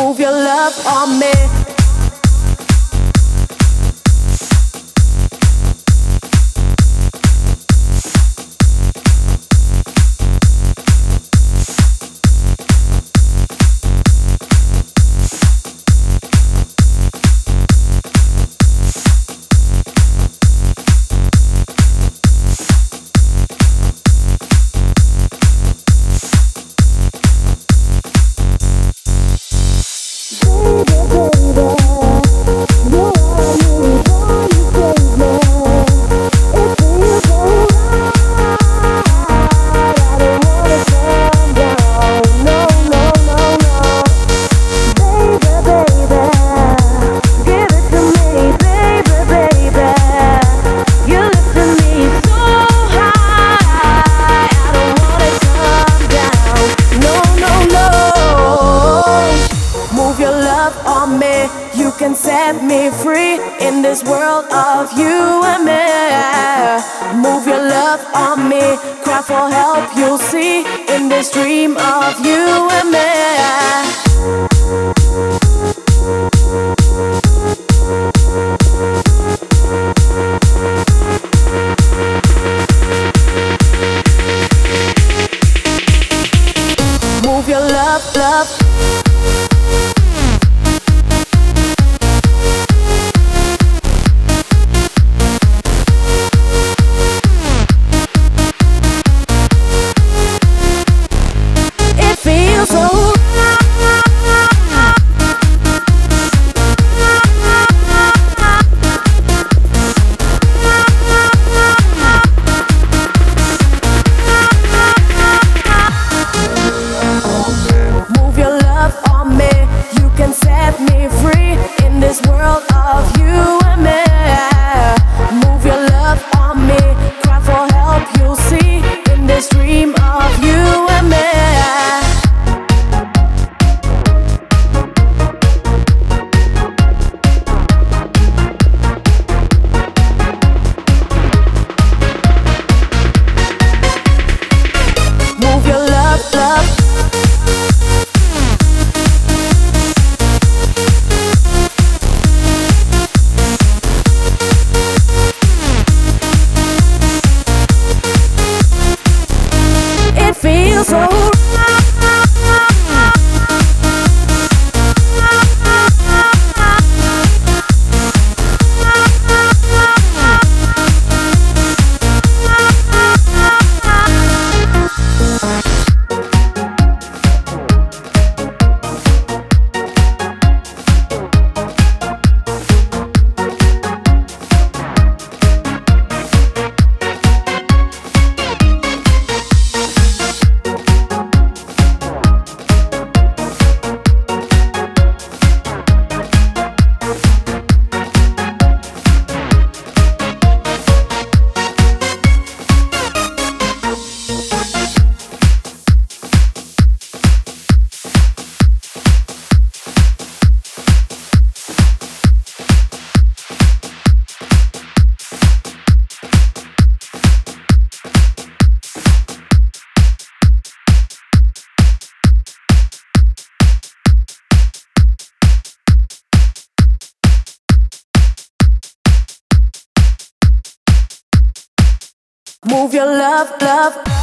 move your love on me. Set me free in this world of you and me. Move your love on me, cry for help, you'll see in this dream of you and me. Your love, love.